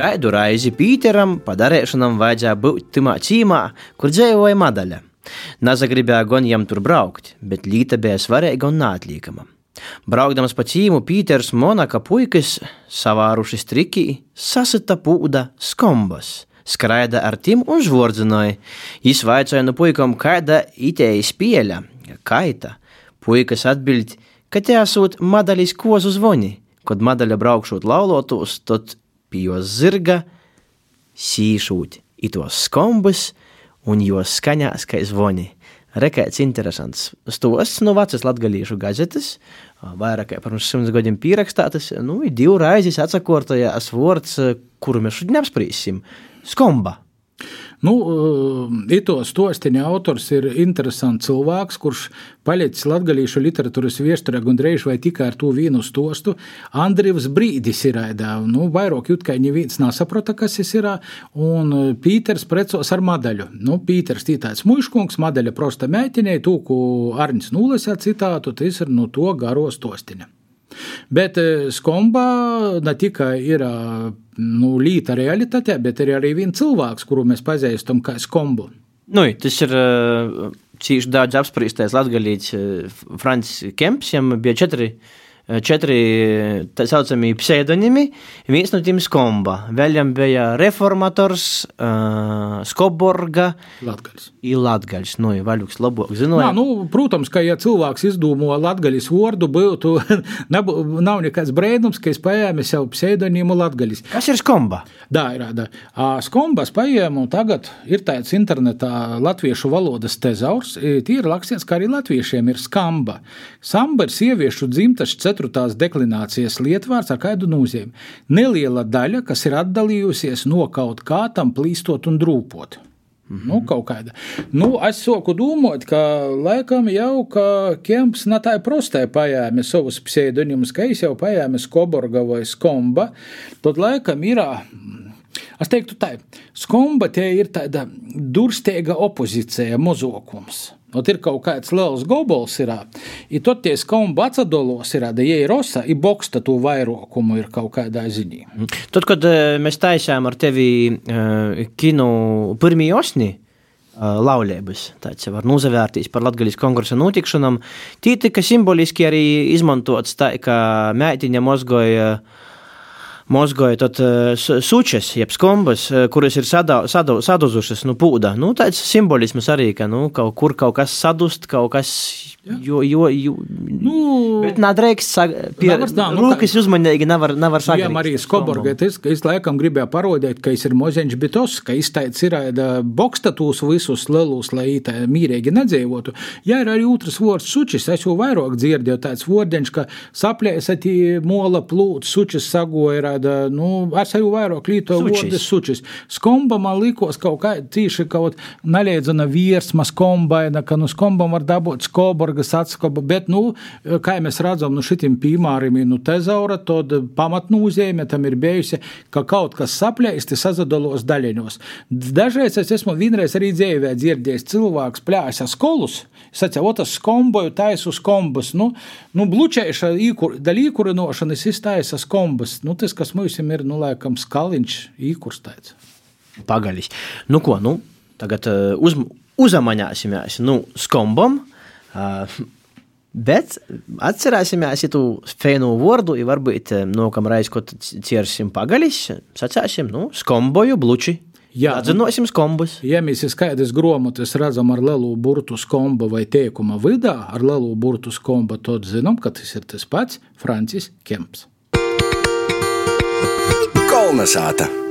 Kaidu raizi Pīteram padarēšanam vajadzēja būt timā cīmā, kur dzīvoja Madaļa. Nazagribēja gan jam tur braukt, bet līta bija svarīga un neatlīkama. Braukdams pa cīmu, Pīters Monaka puikas, savāruši strikī, sasita pūda skombas. Skraida ar tim un žvordzināja. Jis vaicāja no puikam, kāda itēja spēļa, kaita. Puikas atbild, ka te esot madaļas kozu zvoni. Kad madaļa braukšot laulotos, tad pie jos zirga sīšūt itos skombas un jos skaņās kā zvoni. Rekāds interesants stosts no vecas latgalīšu gazetes, vairāk pirms simts gadiem pierakstātas, nu, divu raizes atsakortojās vārds, kuru mēs šodien apspriesim - skomba. Nu, eh, Ito stostiņa autors ir interesants cilvēks, kurš palicis latgalīšu literatūras viesturē gandrīz vai tikai ar to vienu stostu. Andrivs Brīdis ir ēdā, nu, vairāk jūt, ka neviens nesaprota, kas tas ir, un eh, Pīters precos ar madaļu. Nu, Pīters tītāts muškungs, madaļa prosta mētinē, tūku Arnis Nūlesā citātu, tas ir no to garo stostiņa. Bet eh, skomba ne tikai ir nu, līta realitātē, bet ir arī viens cilvēks, kuru mēs pazīstam kā skombu. Nu, tas ir cīši daudz apspriestais latgalīts Francis Kemps, viņam bija četri četri tā saucamie pseidonimi. Viens no tiem skomba. Vēļam bija reformators, uh, skoborga. Latgaļs. Ir latgaļs. Nu, ir vaļuks labāk zinoja. Nā, nu, protams, ka ja cilvēks izdomā latgaļas vārdu, būtu, nav nekāds brēnums, ka es paēmu sev pseidonimu latgaļs. Kas ir skomba? Tā ir, tā. Skombas paēmu tagad ir tāds internetā latviešu valodas tezaurs. Tie ir rakstīts, ka arī latviešiem ir skamba. Samba ir sieviešu dzimtas ceturtā ceturtās deklinācijas lietvārds ar kādu nozīmi. Neliela daļa, kas ir atdalījusies no kaut kā tam plīstot un drūpot. Mhm. Nu, kaut kāda. Nu, es soku domāt, ka laikam jau ka Kemps ne tā prostē paēma savus pseidonimus, ka es jau paēmu Skoborga vai Skomba, tad laikam ir. Es teiktu tā, Skomba tie ir tāda durstēga opozīcija, mozokums. Ot ir kaut kāds liels gobols, ir, tie skumbi atsadolos, ir, ja ir osa, ir boksta to vairokumu ir kaut kādā ziņā. Mhm. Tad, kad mēs taisām ar tevi kinu pirmie osni, laulības, tāds var nozavērtīs par Latgaļas konkursa notikšanam, tī tika simboliski arī izmantots tā, ka mētiņa mozgoja uh, mozgoja tad uh, sučes, jeb skombas, uh, kuras ir sada, sada, saduzušas nu, pūda. Nu, tāds simbolisms arī, ka nu, kaut kur kaut kas sadust, kaut kas Jo, jo, jo, nu, bet nedrīkst pie rūkas uzmanīgi nevar, nevar sagaidīt. Jā, Marijas Koborga, es, es laikam gribēju parodēt, ka es ir mozeņš bitos, ka izteic ir bokstatūs visus lelūs, lai tā mīrīgi nedzīvotu. Jā, ir arī otrs vārds sučis, es jau vairāk dzirdēju tāds vārdiņš, ka saplēs atī mola plūt, sučis sagoja, nu, es jau vairāk līto vārdu sučis. Skomba man likos kaut kā tīši kaut neliedzana virsma skombaina, ka nu skombam var dabūt skobu Georgas atskaba, bet, nu, kā mēs redzam, nu, šitim pīmārim nu, tezaura, tad pamatnūzēme tam ir bijusi, ka kaut kas saplēsti sazadalos daļiņos. Dažreiz es esmu vienreiz arī dzīvē dzirdējis cilvēks plēsa skolus, sacīja, o tas skomboju taisu skombas, nu, nu blučēša īkur, daļīkurinošanas iztaisa skombas, nu, tas, kas mums ir, nu, laikam, skaliņš īkurstaits. Pagaļis. Nu, ko, nu, tagad uh, uz, uzamaņāsimies, nu, skombam, Bet atcerēsimies to fēnu vārdu, ja varbūt nākamā reize, kad ciersim pagaļis, sacēsim, nu, skomboju bluči. Jā, atzinosim skombus. Ja mēs skaidrs gromotas redzam ar lielu burtu skomba vai teikuma vidā, ar lielu burtu skomba, tad zinām, ka tas ir tas pats Francis Kemps. Kolnesāta!